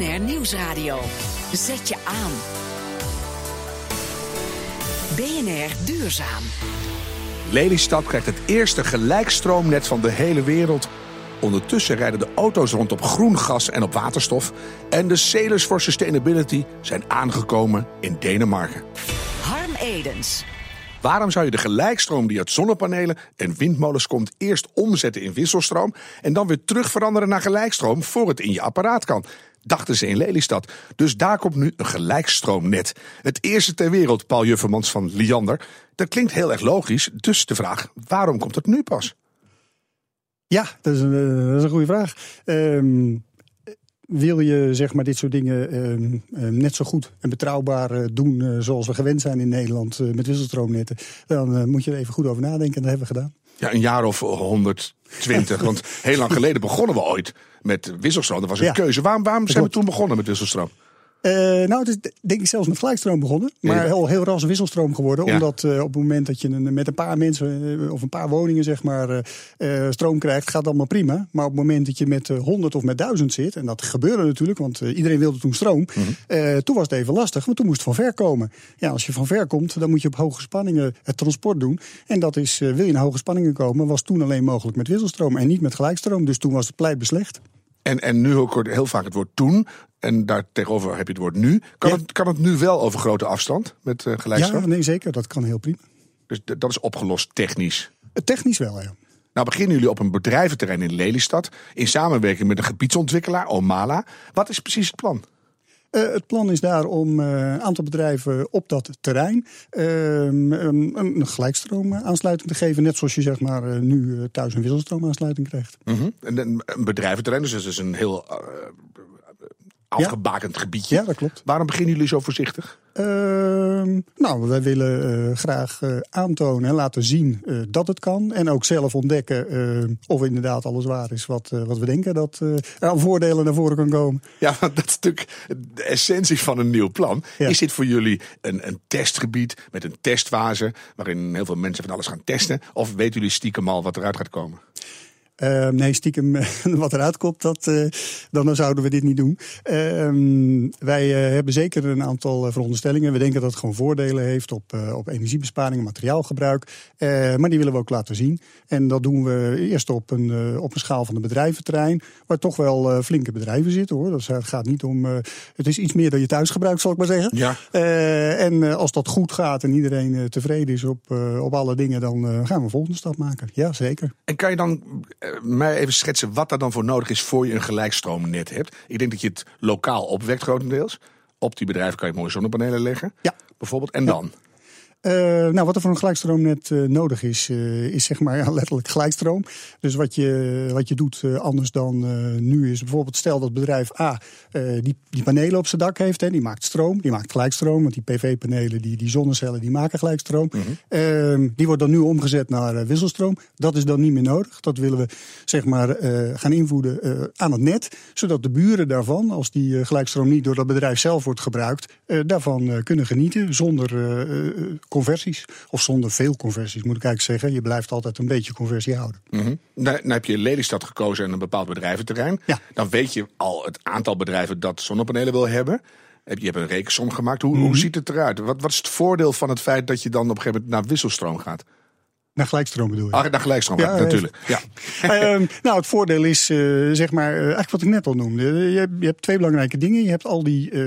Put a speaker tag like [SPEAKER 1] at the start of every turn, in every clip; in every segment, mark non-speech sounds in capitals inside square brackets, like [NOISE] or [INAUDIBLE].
[SPEAKER 1] BNR Nieuwsradio. Zet je aan. BNR Duurzaam.
[SPEAKER 2] Lelystad krijgt het eerste gelijkstroomnet van de hele wereld. Ondertussen rijden de auto's rond op groen gas en op waterstof. En de Sailors for Sustainability zijn aangekomen in Denemarken.
[SPEAKER 1] Harm Edens.
[SPEAKER 2] Waarom zou je de gelijkstroom die uit zonnepanelen en windmolens komt eerst omzetten in wisselstroom en dan weer terug veranderen naar gelijkstroom voor het in je apparaat kan? Dachten ze in Lelystad. Dus daar komt nu een gelijkstroomnet. Het eerste ter wereld, Paul Juffermans van Liander. Dat klinkt heel erg logisch. Dus de vraag, waarom komt het nu pas?
[SPEAKER 3] Ja, dat is een, eh, dat is een goede vraag. Ehm, wil je zeg maar, dit soort dingen ehm, ehm, net zo goed en betrouwbaar eh, doen eh, zoals we gewend zijn in Nederland eh, met wisselstroomnetten, dan moet je er even goed over nadenken. En dat hebben we gedaan.
[SPEAKER 2] Ja, een jaar of 120. [LAUGHS] want heel lang geleden begonnen we ooit met wisselstroom. Dat was een
[SPEAKER 3] Ja.
[SPEAKER 2] keuze. Waarom, waarom zijn we toen begonnen met wisselstroom?
[SPEAKER 3] Eh, nou, het is denk ik zelfs met gelijkstroom begonnen. Maar heel, heel ras wisselstroom geworden.
[SPEAKER 2] Ja.
[SPEAKER 3] Omdat eh, op het moment dat je een, met een paar mensen eh, of een paar woningen zeg maar, stroom krijgt, gaat allemaal prima. Maar op het moment dat je met 100 of met 1000 zit, en dat gebeurde natuurlijk, want iedereen wilde toen stroom. eh, toen was het even lastig, want toen moest het van ver komen. Ja, als je van ver komt, dan moet je op hoge spanningen het transport doen. En dat is, wil je naar hoge spanningen komen, was toen alleen mogelijk met wisselstroom en niet met gelijkstroom. Dus toen was het pleit beslecht.
[SPEAKER 2] En, en nu hoor ik heel vaak het woord toen. En daar tegenover heb je het woord nu. Kan,
[SPEAKER 3] Ja.
[SPEAKER 2] het, kan het nu wel over grote afstand met gelijkstroom?
[SPEAKER 3] Ja, nee, zeker. Dat kan heel prima.
[SPEAKER 2] Dus dat is opgelost technisch.
[SPEAKER 3] Eh, Technisch wel, ja.
[SPEAKER 2] Nou beginnen jullie op een bedrijventerrein in Lelystad. In samenwerking met een gebiedsontwikkelaar, Omala. Wat is precies het plan?
[SPEAKER 3] Eh, het plan is daar om eh, een aantal bedrijven op dat terrein ehm, een, gelijkstroomaansluiting te geven. Net zoals je zeg maar, eh, nu thuis een wisselstroomaansluiting krijgt.
[SPEAKER 2] En een, bedrijventerrein, dus dat is een heel afgebakend gebiedje.
[SPEAKER 3] Ja, dat klopt.
[SPEAKER 2] Waarom beginnen jullie zo voorzichtig?
[SPEAKER 3] Ehm, nou, wij willen eh, graag eh, aantonen en laten zien eh, dat het kan. En ook zelf ontdekken of inderdaad alles waar is wat, wat we denken dat er aan voordelen naar voren kan komen.
[SPEAKER 2] Ja, want dat is natuurlijk de essentie van een nieuw plan.
[SPEAKER 3] Ja.
[SPEAKER 2] Is dit voor jullie een, een testgebied met een testfase... waarin heel veel mensen van alles gaan testen? Of weten jullie stiekem al wat eruit gaat komen?
[SPEAKER 3] Eh, nee, stiekem [LAUGHS] wat eruit komt, dat, eh, dan zouden we dit niet doen. Ehm, wij eh, hebben zeker een aantal eh, veronderstellingen. We denken dat het gewoon voordelen heeft op, op energiebesparing en materiaalgebruik. Maar die willen we ook laten zien. En dat doen we eerst op een, op een schaal van een bedrijventerrein. Waar toch wel flinke bedrijven zitten hoor. Dus het gaat niet om. het is iets meer dan je thuis gebruikt, zal ik maar zeggen.
[SPEAKER 2] Ja.
[SPEAKER 3] En als dat goed gaat en iedereen tevreden is op, op alle dingen, dan gaan we een volgende stap maken. Ja, zeker.
[SPEAKER 2] En kan je dan mij even schetsen wat er dan voor nodig is... voor je een gelijkstroomnet hebt? Ik denk dat je het lokaal opwekt grotendeels. Op die bedrijven kan je mooie zonnepanelen leggen.
[SPEAKER 3] Ja.
[SPEAKER 2] Bijvoorbeeld. En dan?
[SPEAKER 3] Eh, nou, wat er voor een gelijkstroomnet eh, nodig is, eh, is zeg maar ja, [LAUGHS] letterlijk gelijkstroom. Dus wat je, wat je doet anders dan nu is bijvoorbeeld stel dat bedrijf A die, die panelen op zijn dak heeft. Hè, die maakt stroom, die maakt gelijkstroom. Want die PV-panelen, die, die zonnecellen, die maken gelijkstroom. Ehm, die wordt dan nu omgezet naar wisselstroom. Dat is dan niet meer nodig. Dat willen we zeg maar gaan invoeden eh, aan het net. Zodat de buren daarvan, als die gelijkstroom niet door dat bedrijf zelf wordt gebruikt, daarvan kunnen genieten zonder conversies. Of zonder veel conversies, moet ik eigenlijk zeggen. Je blijft altijd een beetje conversie houden.
[SPEAKER 2] Mhm. Dan, dan heb je Lelystad gekozen en een bepaald bedrijventerrein.
[SPEAKER 3] Ja.
[SPEAKER 2] Dan weet je al het aantal bedrijven dat zonnepanelen wil hebben. Heb- Je hebt een rekensom gemaakt. Hoe,
[SPEAKER 3] Mhm.
[SPEAKER 2] hoe ziet het eruit? Wat, wat is het voordeel van het feit dat je dan op een gegeven moment naar wisselstroom gaat?
[SPEAKER 3] Naar gelijkstroom bedoel je?
[SPEAKER 2] Ah, naar gelijkstroom,
[SPEAKER 3] Ja,
[SPEAKER 2] natuurlijk. Ja. [LAUGHS]
[SPEAKER 3] Ehm, nou, het voordeel is, eh, zeg maar, eh, eigenlijk wat ik net al noemde. Je hebt, je hebt twee belangrijke dingen. Je hebt al die, eh,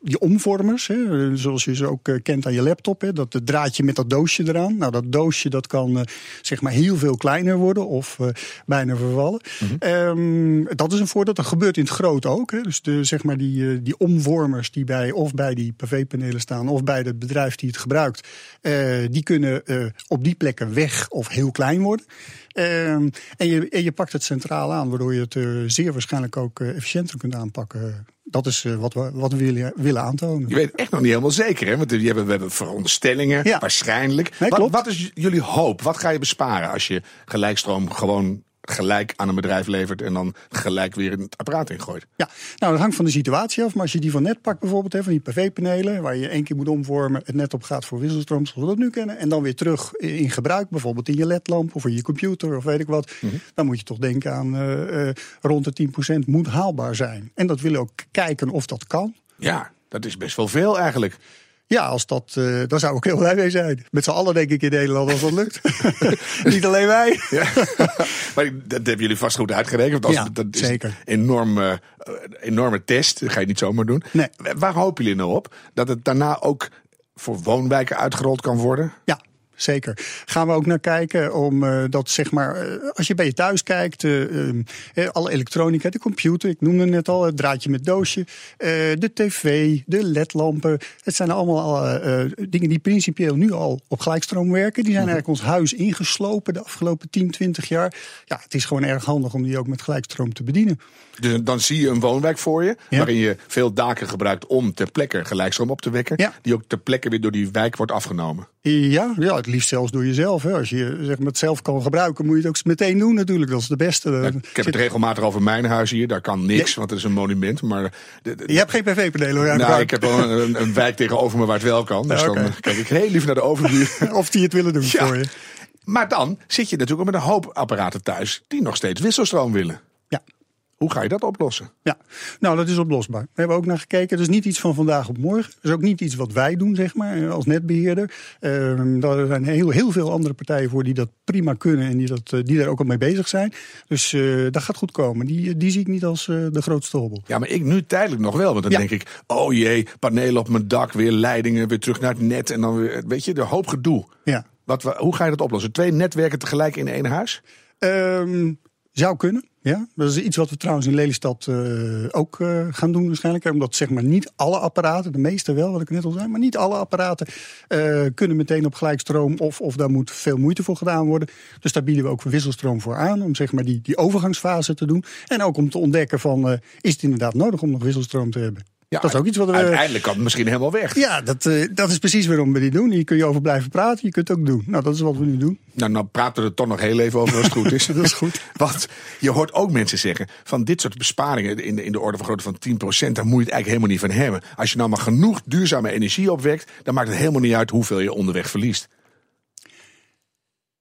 [SPEAKER 3] die omvormers, hè, eh, zoals je ze ook eh, kent aan je laptop. Hè, dat draadje met dat doosje eraan. Nou, dat doosje dat kan eh, zeg maar heel veel kleiner worden of eh, bijna vervallen. Ehm, dat is een voordeel. Dat gebeurt in het groot ook. Hè. Dus de, zeg maar die, eh, die omvormers die bij of bij die PV-panelen staan of bij het bedrijf die het gebruikt, eh, die kunnen eh, op die plekken weg of heel klein worden. Ehm, en, je, en je pakt het centraal aan, waardoor je het eh, zeer waarschijnlijk ook eh, efficiënter kunt aanpakken. Dat is eh, wat we, wat we willen, willen aantonen.
[SPEAKER 2] Je weet echt nog niet helemaal zeker, hè? Want we hebben, we hebben veronderstellingen,
[SPEAKER 3] Ja.
[SPEAKER 2] waarschijnlijk.
[SPEAKER 3] Nee,
[SPEAKER 2] wat, wat is jullie hoop? Wat ga je besparen als je gelijkstroom gewoon gelijk aan een bedrijf levert en dan gelijk weer het apparaat ingooit.
[SPEAKER 3] Ja, nou dat hangt van de situatie af. Maar als je die van net pakt bijvoorbeeld, hè, van die PV-panelen, waar je één keer moet omvormen, het net op gaat voor wisselstroom, zoals we dat nu kennen, en dan weer terug in gebruik, bijvoorbeeld in je ledlamp of in je computer of weet ik wat, dan moet je toch denken aan eh, eh, rond de 10% moet haalbaar zijn. En dat willen ook kijken of dat kan.
[SPEAKER 2] Ja, dat is best wel veel eigenlijk.
[SPEAKER 3] Ja, als dat, uh, daar zou ik heel blij mee zijn. Met z'n allen denk ik in Nederland als dat lukt. [LAUGHS] Niet alleen wij. Ja. [LAUGHS]
[SPEAKER 2] maar dat hebben jullie vast goed uitgerekend. Als,
[SPEAKER 3] Ja,
[SPEAKER 2] dat is
[SPEAKER 3] zeker.
[SPEAKER 2] een enorme, eh, enorme test. Dat ga je niet zomaar doen.
[SPEAKER 3] Nee.
[SPEAKER 2] Waar hopen jullie nou op? Dat het daarna ook voor woonwijken uitgerold kan worden?
[SPEAKER 3] Ja, zeker. Gaan we ook naar kijken om eh, dat zeg maar, eh, als je bij je thuis kijkt, eh, ehm, eh, alle elektronica, de computer, ik noemde net al, het draadje met doosje, de tv, de ledlampen. Het zijn allemaal dingen die principieel nu al op gelijkstroom werken. Die zijn eigenlijk ons huis ingeslopen de afgelopen 10, 20 jaar. Ja, het is gewoon erg handig om die ook met gelijkstroom te bedienen.
[SPEAKER 2] Dus dan zie je een woonwijk voor je,
[SPEAKER 3] Ja.
[SPEAKER 2] waarin je veel daken gebruikt om ter plekke gelijkstroom op te wekken.
[SPEAKER 3] Ja.
[SPEAKER 2] Die ook ter plekke weer door die wijk wordt afgenomen.
[SPEAKER 3] Ja, ja, het liefst zelfs door jezelf. Hè. Als je zeg maar, het zelf kan gebruiken, moet je het ook meteen doen natuurlijk. Dat is de beste.
[SPEAKER 2] Ja, ik heb het regelmatig over mijn huis hier. Daar kan niks, want het is een monument. Maar de- de-
[SPEAKER 3] Je hebt geen PV-panelen
[SPEAKER 2] nou, ik heb wel een, een wijk tegenover me waar het wel kan. Dus
[SPEAKER 3] Ja,
[SPEAKER 2] dan kijk ik heel lief naar de overbuur. [LAUGHS]
[SPEAKER 3] Of die het willen doen voor je.
[SPEAKER 2] Maar dan zit je natuurlijk ook met een hoop apparaten thuis die nog steeds wisselstroom willen. Hoe ga je dat oplossen?
[SPEAKER 3] Ja, nou dat is oplosbaar. We hebben ook naar gekeken. Dat is niet iets van vandaag op morgen. Dat is ook niet iets wat wij doen, zeg maar, eh, als netbeheerder. Ehm, daar zijn heel, heel veel andere partijen voor die dat prima kunnen en die, dat, eh, die daar ook al mee bezig zijn. Dus eh, dat gaat goed komen. Die, die zie ik niet als de grootste hobbel.
[SPEAKER 2] Ja, maar ik nu tijdelijk nog wel. Want dan
[SPEAKER 3] Ja.
[SPEAKER 2] denk ik, oh jee, panelen op mijn dak, weer leidingen, weer terug naar het net. En dan weer, weet je, de hoop gedoe.
[SPEAKER 3] Ja.
[SPEAKER 2] Wat, wa- hoe ga je dat oplossen? Twee netwerken tegelijk in één huis?
[SPEAKER 3] Ehm, zou kunnen. Ja, dat is iets wat we trouwens in Lelystad eh, ook eh, gaan doen waarschijnlijk. Omdat zeg maar niet alle apparaten, de meeste wel, wat ik net al zei, maar niet alle apparaten eh, kunnen meteen op gelijkstroom of, of daar moet veel moeite voor gedaan worden. Dus daar bieden we ook wisselstroom voor aan om zeg maar die, die overgangsfase te doen. En ook om te ontdekken van, is het inderdaad nodig om nog wisselstroom te hebben?
[SPEAKER 2] Ja,
[SPEAKER 3] dat is ook iets wat we...
[SPEAKER 2] Uiteindelijk kan het misschien helemaal weg.
[SPEAKER 3] Ja, dat, eh, dat is precies waarom we die doen. Hier kun je over blijven praten, je kunt het ook doen. Nou, dat is wat we nu doen.
[SPEAKER 2] Nou, nou praten we er toch nog heel even over als het goed is. [LAUGHS]
[SPEAKER 3] Dat is goed.
[SPEAKER 2] Want je hoort ook mensen zeggen van dit soort besparingen in de, in de orde van grootte van 10%, daar moet je het eigenlijk helemaal niet van hebben. Als je nou maar genoeg duurzame energie opwekt, dan maakt het helemaal niet uit hoeveel je onderweg verliest.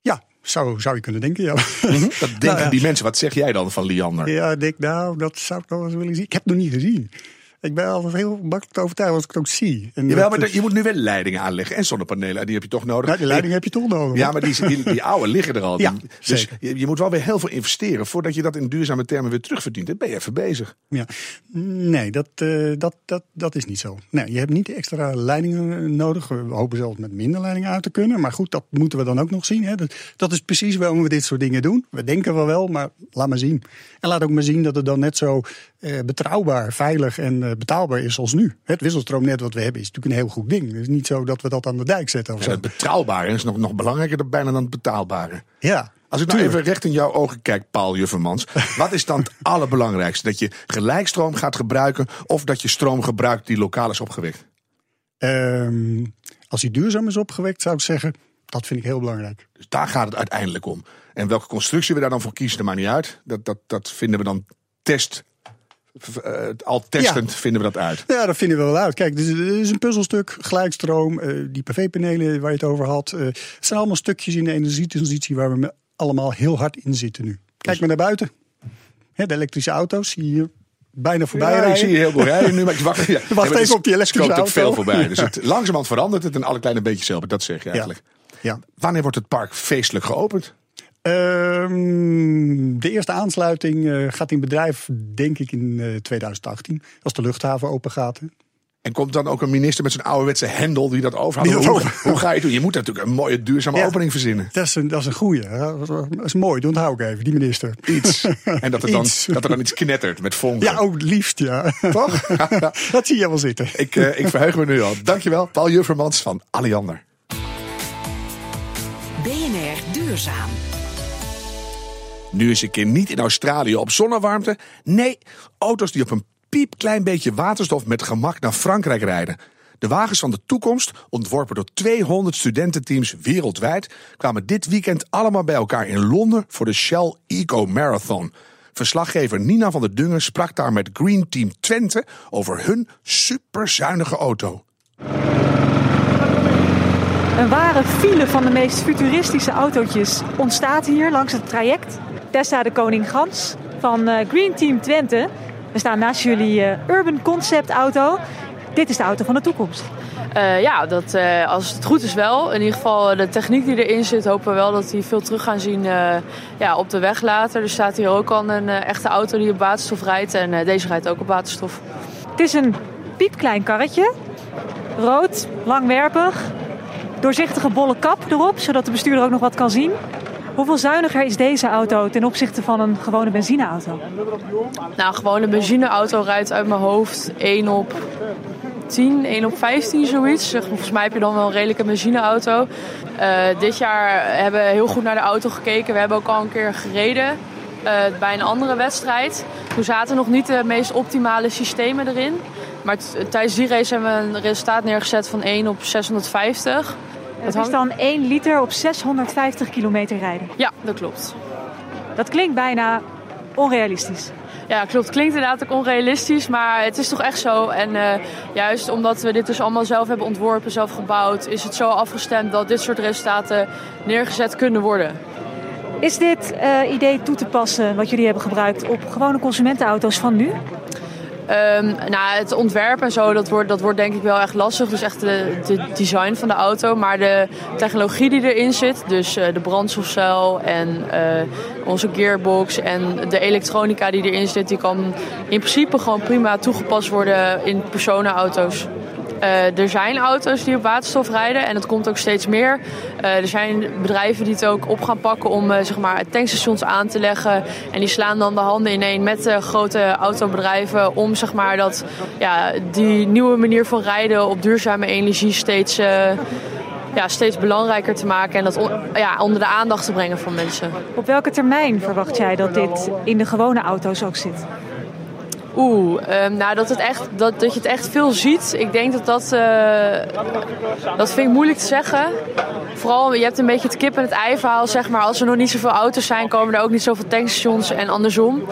[SPEAKER 3] Ja, zou, zou je kunnen denken, ja. [LAUGHS]
[SPEAKER 2] Dat denken
[SPEAKER 3] Nou ja.
[SPEAKER 2] die mensen. Wat zeg jij dan van Liander?
[SPEAKER 3] Ja, ik denk, nou, dat zou ik nog eens willen zien. Ik heb het nog niet gezien. Ik ben altijd heel makkelijk te overtuigen als ik het ook zie. En
[SPEAKER 2] Jawel, je moet nu wel leidingen aanleggen en zonnepanelen. Die heb je toch nodig.
[SPEAKER 3] nou, die leiding heb je toch nodig.
[SPEAKER 2] Ja, maar die, die, die [LAUGHS] oude liggen er al.
[SPEAKER 3] Ja,
[SPEAKER 2] dus je, je moet wel weer heel veel investeren voordat je dat in duurzame termen weer terugverdient. Dan ben je even bezig.
[SPEAKER 3] Ja. Nee, dat, eh, dat, dat, dat is niet zo. Nee, je hebt niet extra leidingen eh, nodig. We hopen zelfs met minder leidingen uit te kunnen. Maar goed, dat moeten we dan ook nog zien. Hè. Dat, dat is precies waarom we dit soort dingen doen. We denken wel wel, maar laat maar zien. En laat ook maar zien dat het dan net zo eh, betrouwbaar, veilig en betaalbaar is als nu. Het wisselstroomnet wat we hebben is natuurlijk een heel goed ding. Het is niet zo dat we dat aan de dijk zetten of
[SPEAKER 2] Ja, het betrouwbare is nog, nog belangrijker dan bijna dan het betaalbare.
[SPEAKER 3] Ja,
[SPEAKER 2] Als ik nou
[SPEAKER 3] tuurlijk.
[SPEAKER 2] even recht in jouw ogen kijk, Paul Juffermans. [LAUGHS] wat is dan het allerbelangrijkste? Dat je gelijkstroom gaat gebruiken of dat je stroom gebruikt die lokaal is opgewekt?
[SPEAKER 3] Ehm, als die duurzaam is opgewekt, zou ik zeggen, dat vind ik heel belangrijk.
[SPEAKER 2] Dus daar gaat het uiteindelijk om. En welke constructie we daar dan voor kiezen, dat maakt niet uit. Dat, dat, dat vinden we dan test. Eh, al testend vinden we dat uit.
[SPEAKER 3] Ja, dat vinden we wel uit. Kijk, dit is, een puzzelstuk, gelijkstroom, eh, die PV-panelen waar je het over had. eh, het zijn allemaal stukjes in de energietransitie waar we allemaal heel hard in zitten nu. Kijk maar naar buiten. Hè, de elektrische auto's zie je hier bijna voorbij
[SPEAKER 2] Ja, ik
[SPEAKER 3] rijden.
[SPEAKER 2] zie je heel veel rijden nu, maar ik wacht, [LAUGHS] ja,
[SPEAKER 3] Wacht even op die elektrische auto.
[SPEAKER 2] veel voorbij. Dus [LAUGHS] het, langzamerhand verandert het en alle kleine beetjes helpen. Dat zeg je eigenlijk.
[SPEAKER 3] Ja.
[SPEAKER 2] Wanneer wordt het park feestelijk geopend?
[SPEAKER 3] Ehm, de eerste aansluiting eh, gaat in bedrijf, denk ik, in eh, 2018. Als de luchthaven open gaat. hè.
[SPEAKER 2] En komt dan ook een minister met zijn ouderwetse hendel die dat overhoudt? Hoe, hoe ga je doen? Je moet natuurlijk een mooie duurzame
[SPEAKER 3] Ja.
[SPEAKER 2] opening verzinnen.
[SPEAKER 3] Dat is een, dat is een goeie. Dat is mooi, dat onthoud ik even, die minister.
[SPEAKER 2] Iets. [LAUGHS] En dat er dan,
[SPEAKER 3] Iets.
[SPEAKER 2] dat er dan iets knettert met vonken.
[SPEAKER 3] Ja, ook het liefst, ja.
[SPEAKER 2] Toch? [LAUGHS]
[SPEAKER 3] dat zie je wel zitten.
[SPEAKER 2] ik, eh, ik verheug me nu al. Dankjewel, Paul Juffermans van Alliander.
[SPEAKER 1] BNR Duurzaam.
[SPEAKER 2] Nu is een keer niet in Australië op zonnewarmte. Nee, auto's die op een piepklein beetje waterstof met gemak naar Frankrijk rijden. De wagens van de toekomst, ontworpen door 200 studententeams wereldwijd, kwamen dit weekend allemaal bij elkaar in Londen voor de Shell Eco Marathon. Verslaggever Nina van der Dungen sprak daar met Green Team Twente over hun superzuinige auto.
[SPEAKER 4] Een ware file van de meest futuristische autootjes ontstaat hier langs het traject. Tessa de Koning Gans van eh, Green Team Twente. We staan naast jullie uh, Urban Concept auto. Dit is de auto van de toekomst.
[SPEAKER 5] Uh, ja, dat, uh, als het goed is wel. In ieder geval de techniek die erin zit, hopen we wel dat die veel terug gaan zien uh, ja, op de weg later. Er staat hier ook al een echte auto die op waterstof rijdt en deze rijdt ook op waterstof.
[SPEAKER 4] Het is een piepklein karretje. Rood, langwerpig. Doorzichtige bolle kap erop, zodat de bestuurder ook nog wat kan zien. Hoeveel zuiniger is deze auto ten opzichte van een gewone benzineauto?
[SPEAKER 5] Nou, gewone benzineauto rijdt uit mijn hoofd 1 op 10, 1 op 15 zoiets. Volgens mij heb je dan wel een redelijke benzineauto. Uh, dit jaar hebben we heel goed naar de auto gekeken. We hebben ook al een keer gereden uh, bij een andere wedstrijd. Toen zaten nog niet de meest optimale systemen erin. Maar tijdens die race hebben we een resultaat neergezet van 1 op 650.
[SPEAKER 4] Dat is dan 1 liter op 650 kilometer rijden?
[SPEAKER 5] Ja, dat klopt.
[SPEAKER 4] Dat klinkt bijna onrealistisch.
[SPEAKER 5] Ja, klopt. Klinkt inderdaad ook onrealistisch, maar het is toch echt zo. En uh, juist omdat we dit dus allemaal zelf hebben ontworpen, zelf gebouwd, is het zo afgestemd dat dit soort resultaten neergezet kunnen worden.
[SPEAKER 4] Is dit uh, idee toe te passen wat jullie hebben gebruikt op gewone consumentenauto's van nu?
[SPEAKER 5] Um, nou, het ontwerp en zo, dat wordt, dat wordt denk ik wel echt lastig. Dus echt de, de design van de auto. Maar de technologie die erin zit, dus uh, de brandstofcel en uh, onze gearbox en de elektronica die erin zit, die kan in principe gewoon prima toegepast worden in personenauto's. Uh, er zijn auto's die op waterstof rijden en dat komt ook steeds meer. Uh, er zijn bedrijven die het ook op gaan pakken om uh, zeg maar tankstations aan te leggen. En die slaan dan de handen ineen met grote autobedrijven om zeg maar, dat, ja, die nieuwe manier van rijden op duurzame energie steeds, ja, steeds belangrijker te maken. En dat ja, onder de aandacht te brengen van mensen.
[SPEAKER 4] Op welke termijn verwacht jij dat dit in de gewone auto's ook zit?
[SPEAKER 5] Oeh, um, nou dat, het echt, dat, dat je het echt veel ziet. Ik denk dat dat. Uh, dat vind ik moeilijk te zeggen. Vooral, je hebt een beetje het kip en het ei verhaal, zeg maar. Als er nog niet zoveel auto's zijn, komen er ook niet zoveel tankstations en andersom.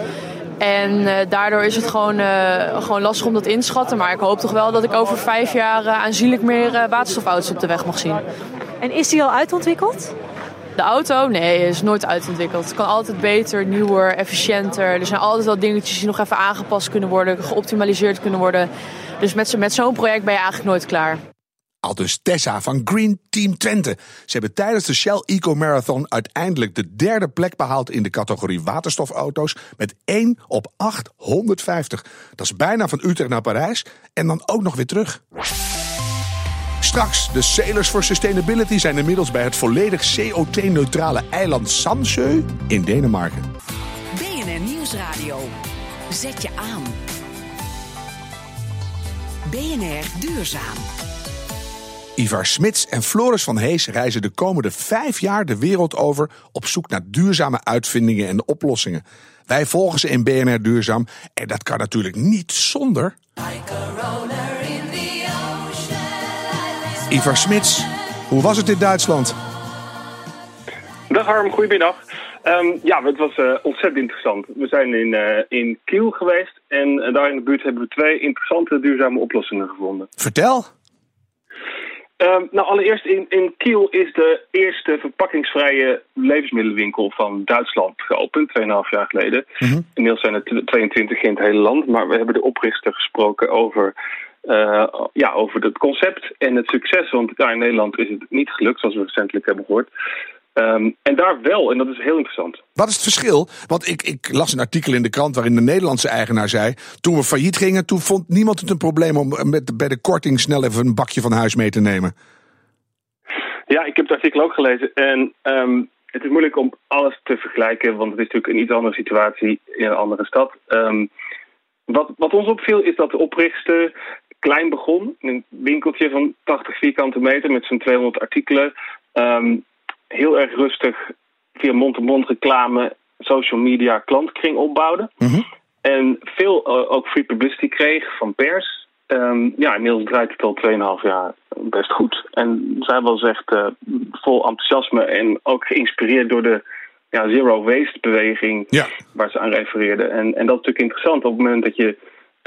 [SPEAKER 5] En uh, daardoor is het gewoon, uh, gewoon lastig om dat in te schatten. Maar ik hoop toch wel dat ik over vijf jaar aanzienlijk meer waterstofauto's op de weg mag zien.
[SPEAKER 4] En is die al uitontwikkeld?
[SPEAKER 5] De auto? Nee, is nooit uitontwikkeld. Het kan altijd beter, nieuwer, efficiënter. Er zijn altijd wel dingetjes die nog even aangepast kunnen worden, geoptimaliseerd kunnen worden. Dus met, met zo'n project ben je eigenlijk nooit klaar.
[SPEAKER 2] Al dus Tessa van Green Team Twente. Ze hebben tijdens de Shell Eco Marathon uiteindelijk de derde plek behaald in de categorie waterstofauto's met 1 op 850. Dat is bijna van Utrecht naar Parijs en dan ook nog weer terug. Straks, de Sailors for Sustainability zijn inmiddels bij het volledig CO2-neutrale eiland Samsø in Denemarken.
[SPEAKER 1] BNR Nieuwsradio. Zet je aan. BNR Duurzaam.
[SPEAKER 2] Ivar Smits en Floris van Hees reizen de komende vijf jaar de wereld over op zoek naar duurzame uitvindingen en oplossingen. Wij volgen ze in BNR Duurzaam en dat kan natuurlijk niet zonder. Ivar Smits, hoe was het in Duitsland?
[SPEAKER 6] Dag Harm, goedemiddag. Um, ja, het was uh, ontzettend interessant. We zijn in, uh, in Kiel geweest en uh, daar in de buurt hebben we twee interessante duurzame oplossingen gevonden.
[SPEAKER 2] Vertel.
[SPEAKER 6] Um, nou, allereerst in, in Kiel is de eerste verpakkingsvrije levensmiddelenwinkel van Duitsland geopend, 2,5 jaar geleden. Mm -hmm. Inmiddels zijn er 22 in het hele land, maar we hebben de oprichter gesproken over uh, ja, over het concept en het succes. Want ja, in Nederland is het niet gelukt, zoals we recentelijk hebben gehoord. Um, en daar wel, en dat is heel interessant.
[SPEAKER 2] Wat is het verschil? Want ik, ik las een artikel in de krant waarin de Nederlandse eigenaar zei... toen we failliet gingen, toen vond niemand het een probleem... om met, bij de korting snel even een bakje van huis mee te nemen.
[SPEAKER 6] Ja, ik heb het artikel ook gelezen. En um, het is moeilijk om alles te vergelijken... want het is natuurlijk een iets andere situatie in een andere stad. Um, wat, wat ons opviel is dat de oprichter klein begon. Een winkeltje van 80 vierkante meter met zo'n 200 artikelen. Um, heel erg rustig via mond-to-mond reclame, social media, klantkring opbouwde. Mm -hmm. En veel uh, ook free publicity kreeg van pers. Um, ja, inmiddels draait het al 2,5 jaar best goed. En zij was echt uh, vol enthousiasme en ook geïnspireerd door de ja, zero waste beweging
[SPEAKER 2] Ja.
[SPEAKER 6] waar ze aan refereerde. En, en dat is natuurlijk interessant op het moment dat je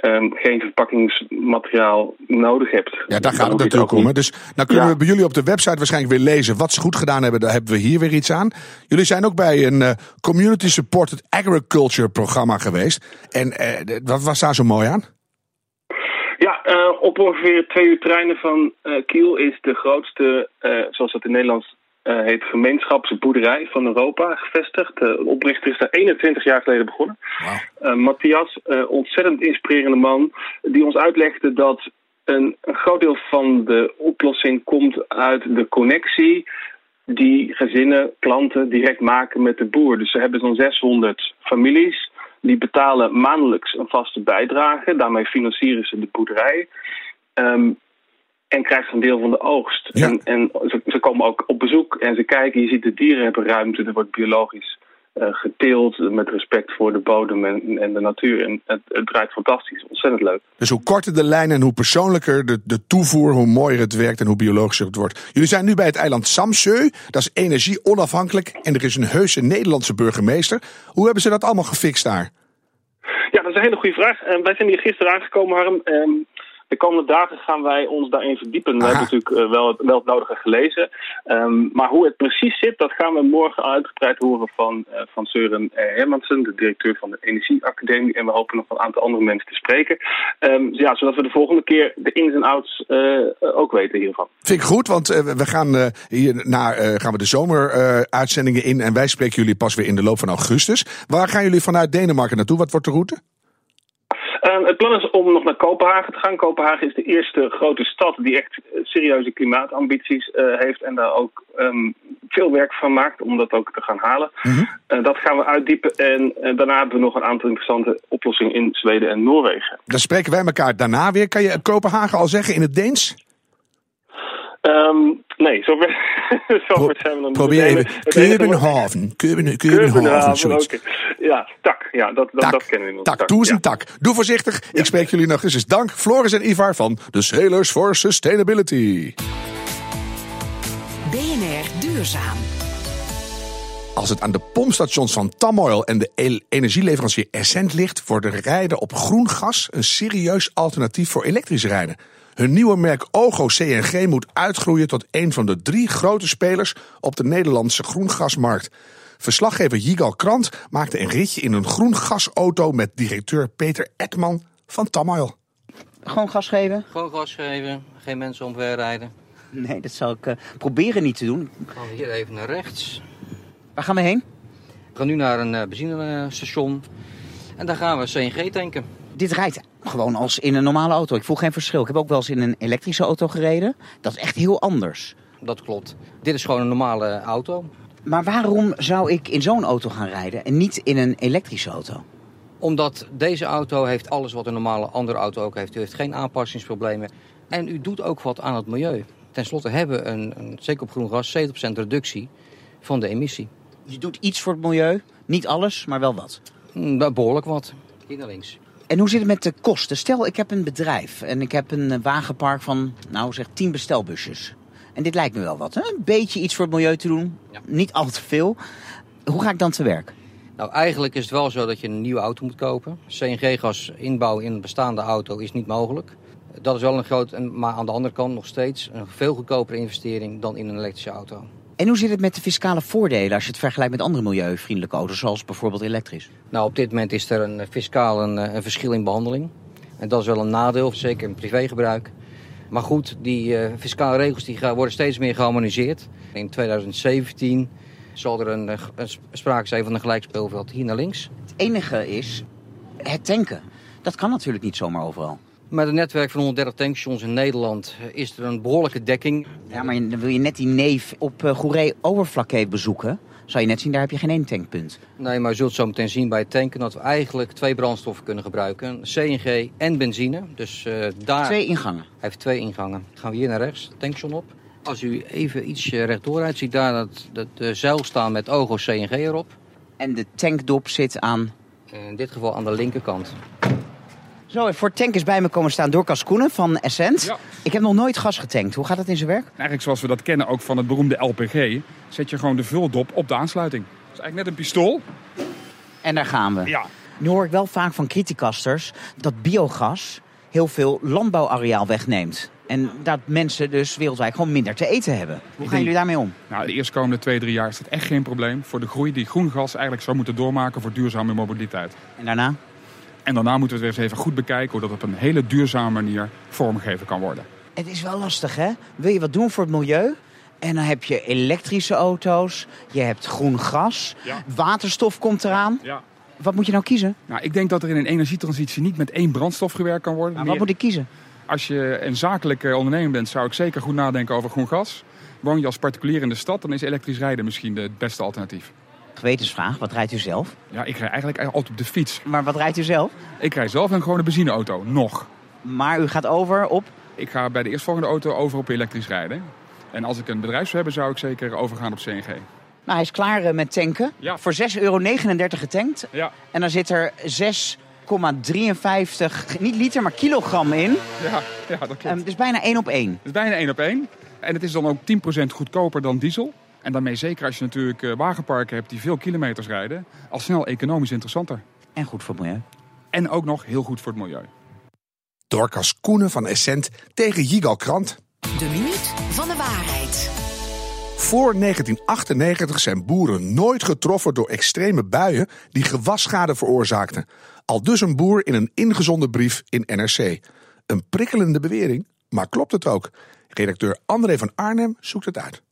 [SPEAKER 6] um, geen verpakkingsmateriaal nodig hebt.
[SPEAKER 2] Ja, daar gaat het natuurlijk om. Hè. Dus nou kunnen
[SPEAKER 6] Ja.
[SPEAKER 2] we bij jullie op de website waarschijnlijk weer lezen wat ze goed gedaan hebben. Daar hebben we hier weer iets aan. Jullie zijn ook bij een eh, Community Supported Agriculture programma geweest. En eh, wat was daar zo mooi aan?
[SPEAKER 6] Ja, eh, op ongeveer twee uur treinen van Kiel is de grootste, zoals dat in Nederlands eh, heet, gemeenschapsboerderij van Europa gevestigd. De oprichter is daar 21 jaar geleden begonnen. Eh, Matthias, eh, ontzettend inspirerende man, die ons uitlegde dat een, een groot deel van de oplossing komt uit de connectie die gezinnen, klanten direct maken met de boer. Dus ze hebben zo'n 600 families. Die betalen maandelijks een vaste bijdrage. Daarmee financieren ze de boerderij. Ehm, en krijgen een deel van de oogst.
[SPEAKER 2] Ja.
[SPEAKER 6] En, en ze, ze komen ook op bezoek en ze kijken. Je ziet de dieren hebben ruimte. Er wordt biologisch eh, geteeld met respect voor de bodem en, en de natuur. En het, het draait fantastisch. Ontzettend leuk.
[SPEAKER 2] Dus hoe korter de lijn en hoe persoonlijker de, de toevoer, hoe mooier het werkt en hoe biologischer het wordt. Jullie zijn nu bij het eiland Samsø. Dat is energie onafhankelijk en er is een heuse Nederlandse burgemeester. Hoe hebben ze dat allemaal gefixt daar?
[SPEAKER 6] Ja, dat is een hele goede vraag. Eh, wij zijn hier gisteren aangekomen, Harm. Ehm, de komende dagen gaan wij ons daarin verdiepen. We hebben natuurlijk eh, wel, het, wel het nodige gelezen. Ehm, maar hoe het precies zit, dat gaan we morgen uitgebreid horen van, eh, van Søren eh, Hermansen, de directeur van de Energieacademie. En we hopen nog een aantal andere mensen te spreken. Ehm, ja, zodat we de volgende keer de ins en outs ook weten hiervan.
[SPEAKER 2] Vind ik goed, want we gaan hierna gaan we de zomeruitzendingen in en wij spreken jullie pas weer in de loop van augustus. Waar gaan jullie vanuit Denemarken naartoe? Wat wordt de route?
[SPEAKER 6] Ehm, het plan is om nog naar Kopenhagen te gaan. Kopenhagen is de eerste grote stad die echt eh, serieuze klimaatambities eh, heeft en daar ook ehm, veel werk van maakt om dat ook te gaan halen. Eh, dat gaan we uitdiepen en daarna hebben we nog een aantal interessante oplossingen in Zweden en Noorwegen.
[SPEAKER 2] Dan spreken wij elkaar daarna weer. Kan je Kopenhagen al zeggen in het Deens?
[SPEAKER 6] Ehm, nee, zover, [LAUGHS] zover zijn we niet.
[SPEAKER 2] Probeer even. Keubenhaven. Keuben- Keubenhaven,
[SPEAKER 6] Keupenhaven,
[SPEAKER 2] zoiets.
[SPEAKER 6] oké. Ja, tak. Ja, dat, dat,
[SPEAKER 2] Tak,
[SPEAKER 6] dat kennen we nog.
[SPEAKER 2] tak, doe eens
[SPEAKER 6] ja.
[SPEAKER 2] een tak. Doe voorzichtig. Ik spreek jullie nog eens. Dank Floris en Ivar van de Sailors for Sustainability.
[SPEAKER 1] BNR Duurzaam.
[SPEAKER 2] Als het aan de pompstations van Tamoil en de el- energieleverancier Essent ligt, wordt rijden op groen gas een serieus alternatief voor elektrisch rijden. Hun nieuwe merk Ogo CNG moet uitgroeien tot een van de drie grote spelers op de Nederlandse groengasmarkt. Verslaggever Jigal Krant maakte een ritje in een groen gasauto met directeur Peter Edman van Tamoil.
[SPEAKER 7] Gewoon gas geven?
[SPEAKER 8] Gewoon gas geven, geen mensen omverrijden.
[SPEAKER 7] Nee, dat zal ik eh, proberen niet te doen.
[SPEAKER 8] Gaan we hier even naar rechts.
[SPEAKER 7] Waar gaan we heen?
[SPEAKER 8] We gaan nu naar een eh, benzinestation. En daar gaan we CNG tanken.
[SPEAKER 7] Dit rijdt gewoon als in een normale auto. Ik voel geen verschil. Ik heb ook wel eens in een elektrische auto gereden. Dat is echt heel anders.
[SPEAKER 8] Dat klopt. Dit is gewoon een normale auto.
[SPEAKER 7] Maar waarom zou ik in zo'n auto gaan rijden en niet in een elektrische auto?
[SPEAKER 8] Omdat deze auto heeft alles wat een normale andere auto ook heeft. U heeft geen aanpassingsproblemen. En u doet ook wat aan het milieu. Ten slotte hebben we een, een zeker op groen gas 70% reductie van de emissie.
[SPEAKER 7] Je doet iets voor het milieu. Niet alles, maar wel wat.
[SPEAKER 8] Hm, Behoorlijk wat. Hier naar links.
[SPEAKER 7] En hoe zit het met de kosten? Stel, ik heb een bedrijf en ik heb een eh, wagenpark van, nou zeg, 10 bestelbusjes. En dit lijkt me wel wat. Hè? Een beetje iets voor het milieu te doen.
[SPEAKER 8] Ja.
[SPEAKER 7] Niet al te veel. Hoe ga ik dan te werk?
[SPEAKER 8] Nou, eigenlijk is het wel zo dat je een nieuwe auto moet kopen. CNG-gas inbouwen in een bestaande auto is niet mogelijk. Dat is wel een groot, en- maar aan de andere kant nog steeds een veel goedkopere investering dan in een elektrische auto.
[SPEAKER 7] En hoe zit het met de fiscale voordelen als je het vergelijkt met andere milieuvriendelijke auto's, zoals bijvoorbeeld elektrisch?
[SPEAKER 8] Nou, op dit moment is er een eh, fiscaal een, eh, een verschil in behandeling. En dat is wel een nadeel, zeker in privégebruik. Maar goed, die eh, fiscale regels die gaan, worden steeds meer geharmoniseerd. In 2017 zal er een, een sp- sprake zijn van een gelijkspeelveld hier naar links.
[SPEAKER 7] Het enige is het tanken. Dat kan natuurlijk niet zomaar overal.
[SPEAKER 8] Met een netwerk van 130 tankstations in Nederland eh, is er een behoorlijke dekking.
[SPEAKER 7] Ja, maar wil je net die neef op uh, Goeree Overflakke bezoeken. Zou je net zien, daar heb je geen één tankpunt.
[SPEAKER 8] Nee, maar je zult zo meteen zien bij het tanken dat we eigenlijk twee brandstoffen kunnen gebruiken. CNG en benzine. Dus eh, daar
[SPEAKER 7] Twee ingangen.
[SPEAKER 8] Hij heeft twee ingangen. gaan we hier naar rechts, tankstation op. Als u even iets eh, rechtdoor rijdt, ziet daar dat, dat de zuil staan met Ogo CNG erop.
[SPEAKER 7] En de tankdop zit aan...
[SPEAKER 8] In dit geval aan de linkerkant.
[SPEAKER 7] Zo, voor tank is bij me komen staan Dorcas Koenen van Essent.
[SPEAKER 9] Ja.
[SPEAKER 7] Ik heb nog nooit gas getankt. Hoe gaat dat in zijn werk?
[SPEAKER 9] Eigenlijk zoals we dat kennen ook van het beroemde LPG, zet je gewoon de vuldop op de aansluiting. Dat is eigenlijk net een pistool.
[SPEAKER 7] En daar gaan we.
[SPEAKER 9] Ja.
[SPEAKER 7] Nu hoor ik wel vaak van criticasters dat biogas heel veel landbouwareaal wegneemt. En dat mensen dus wereldwijd gewoon minder te eten hebben. Hoe gaan jullie daarmee om?
[SPEAKER 9] Nou, de eerstkomende twee, drie jaar is dat echt geen probleem voor de groei die groen gas eigenlijk zou moeten doormaken voor duurzame mobiliteit.
[SPEAKER 7] En daarna?
[SPEAKER 9] En daarna moeten we het weer eens even goed bekijken hoe dat op een hele duurzame manier vormgegeven kan worden.
[SPEAKER 7] Het is wel lastig, hè? Wil je wat doen voor het milieu? En dan heb je elektrische auto's, je hebt groen gas,
[SPEAKER 9] Ja.
[SPEAKER 7] waterstof komt eraan.
[SPEAKER 9] Ja.
[SPEAKER 7] Wat moet je nou kiezen?
[SPEAKER 9] Nou, ik denk dat er in een energietransitie niet met één brandstof gewerkt kan worden.
[SPEAKER 7] Nou, wat moet ik kiezen?
[SPEAKER 9] Als je een zakelijke ondernemer bent, zou ik zeker goed nadenken over groen gas. Woon je als particulier in de stad, dan is elektrisch rijden misschien de- het beste alternatief.
[SPEAKER 7] Gewetensvraag, wat rijdt u zelf?
[SPEAKER 9] Ja, ik rij eigenlijk altijd op de fiets.
[SPEAKER 7] Maar wat rijdt u zelf?
[SPEAKER 9] Ik rij zelf een gewone benzineauto, nog.
[SPEAKER 7] Maar u gaat over op...
[SPEAKER 9] Ik ga bij de eerstvolgende auto over op elektrisch rijden. En als ik een bedrijf zou hebben, zou ik zeker overgaan op CNG.
[SPEAKER 7] Nou, hij is klaar eh, met tanken.
[SPEAKER 9] Ja.
[SPEAKER 7] Voor 6,39 euro getankt.
[SPEAKER 9] Ja,
[SPEAKER 7] En dan zit er 6,53, niet liter, maar kilogram in.
[SPEAKER 9] ja, ja dat klopt.
[SPEAKER 7] Ehm, dus bijna één op één.
[SPEAKER 9] Het is bijna één op één. En het is dan ook 10% goedkoper dan diesel. En daarmee zeker als je natuurlijk eh, wagenparken hebt die veel kilometers rijden, al snel economisch interessanter.
[SPEAKER 7] En goed voor het milieu.
[SPEAKER 9] En ook nog heel goed voor het milieu.
[SPEAKER 2] Dorcas Koenen van Essent tegen Jigal Krant.
[SPEAKER 1] De minuut van de waarheid.
[SPEAKER 2] Voor 1998 zijn boeren nooit getroffen door extreme buien die gewasschade veroorzaakten. Al dus een boer in een ingezonden brief in NRC. Een prikkelende bewering, maar klopt het ook? Redacteur André van Arnhem zoekt het uit.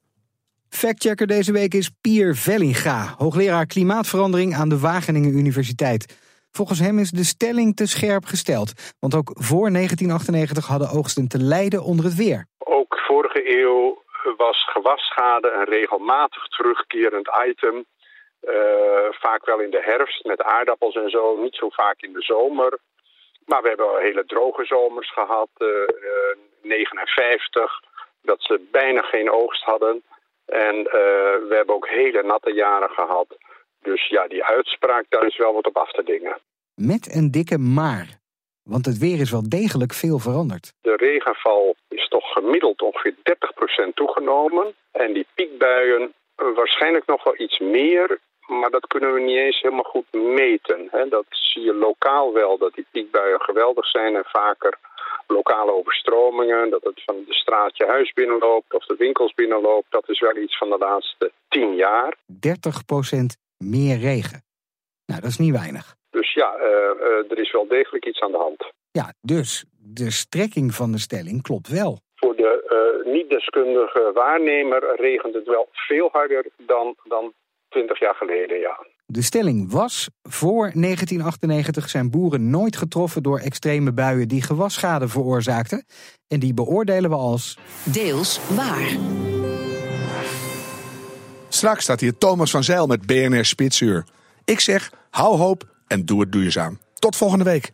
[SPEAKER 10] Factchecker deze week is Pier Vellinga, hoogleraar klimaatverandering aan de Wageningen Universiteit. Volgens hem is de stelling te scherp gesteld, want ook voor 1998 hadden oogsten te lijden onder het weer.
[SPEAKER 11] Ook vorige eeuw was gewasschade een regelmatig terugkerend item. Eh, vaak wel in de herfst met aardappels en zo, niet zo vaak in de zomer. Maar we hebben hele droge zomers gehad. eh, eh, 59, dat ze bijna geen oogst hadden. En eh, we hebben ook hele natte jaren gehad. Dus ja, die uitspraak, daar is wel wat op af te dingen.
[SPEAKER 10] Met een dikke maar. Want het weer is wel degelijk veel veranderd.
[SPEAKER 11] De regenval is toch gemiddeld ongeveer 30% toegenomen. En die piekbuien eh, waarschijnlijk nog wel iets meer. Maar dat kunnen we niet eens helemaal goed meten. Hè. Dat zie je lokaal wel, dat die piekbuien geweldig zijn en vaker lokale overstromingen. Dat het van de straat je huis binnenloopt of de winkels binnenloopt. Dat is wel iets van de laatste tien jaar.
[SPEAKER 10] 30% meer regen. Nou, dat is niet weinig.
[SPEAKER 11] Dus ja, eh, eh, er is wel degelijk iets aan de hand.
[SPEAKER 10] Ja, dus de strekking van de stelling klopt wel.
[SPEAKER 11] Voor de eh, niet-deskundige waarnemer regent het wel veel harder dan, dan 20 jaar geleden, ja.
[SPEAKER 10] De stelling was: voor 1998 zijn boeren nooit getroffen door extreme buien die gewasschade veroorzaakten. En die beoordelen we als.
[SPEAKER 1] Deels waar.
[SPEAKER 2] Straks staat hier Thomas van Zeil met BNR Spitsuur. Ik zeg, hou hoop en doe het duurzaam. Tot volgende week.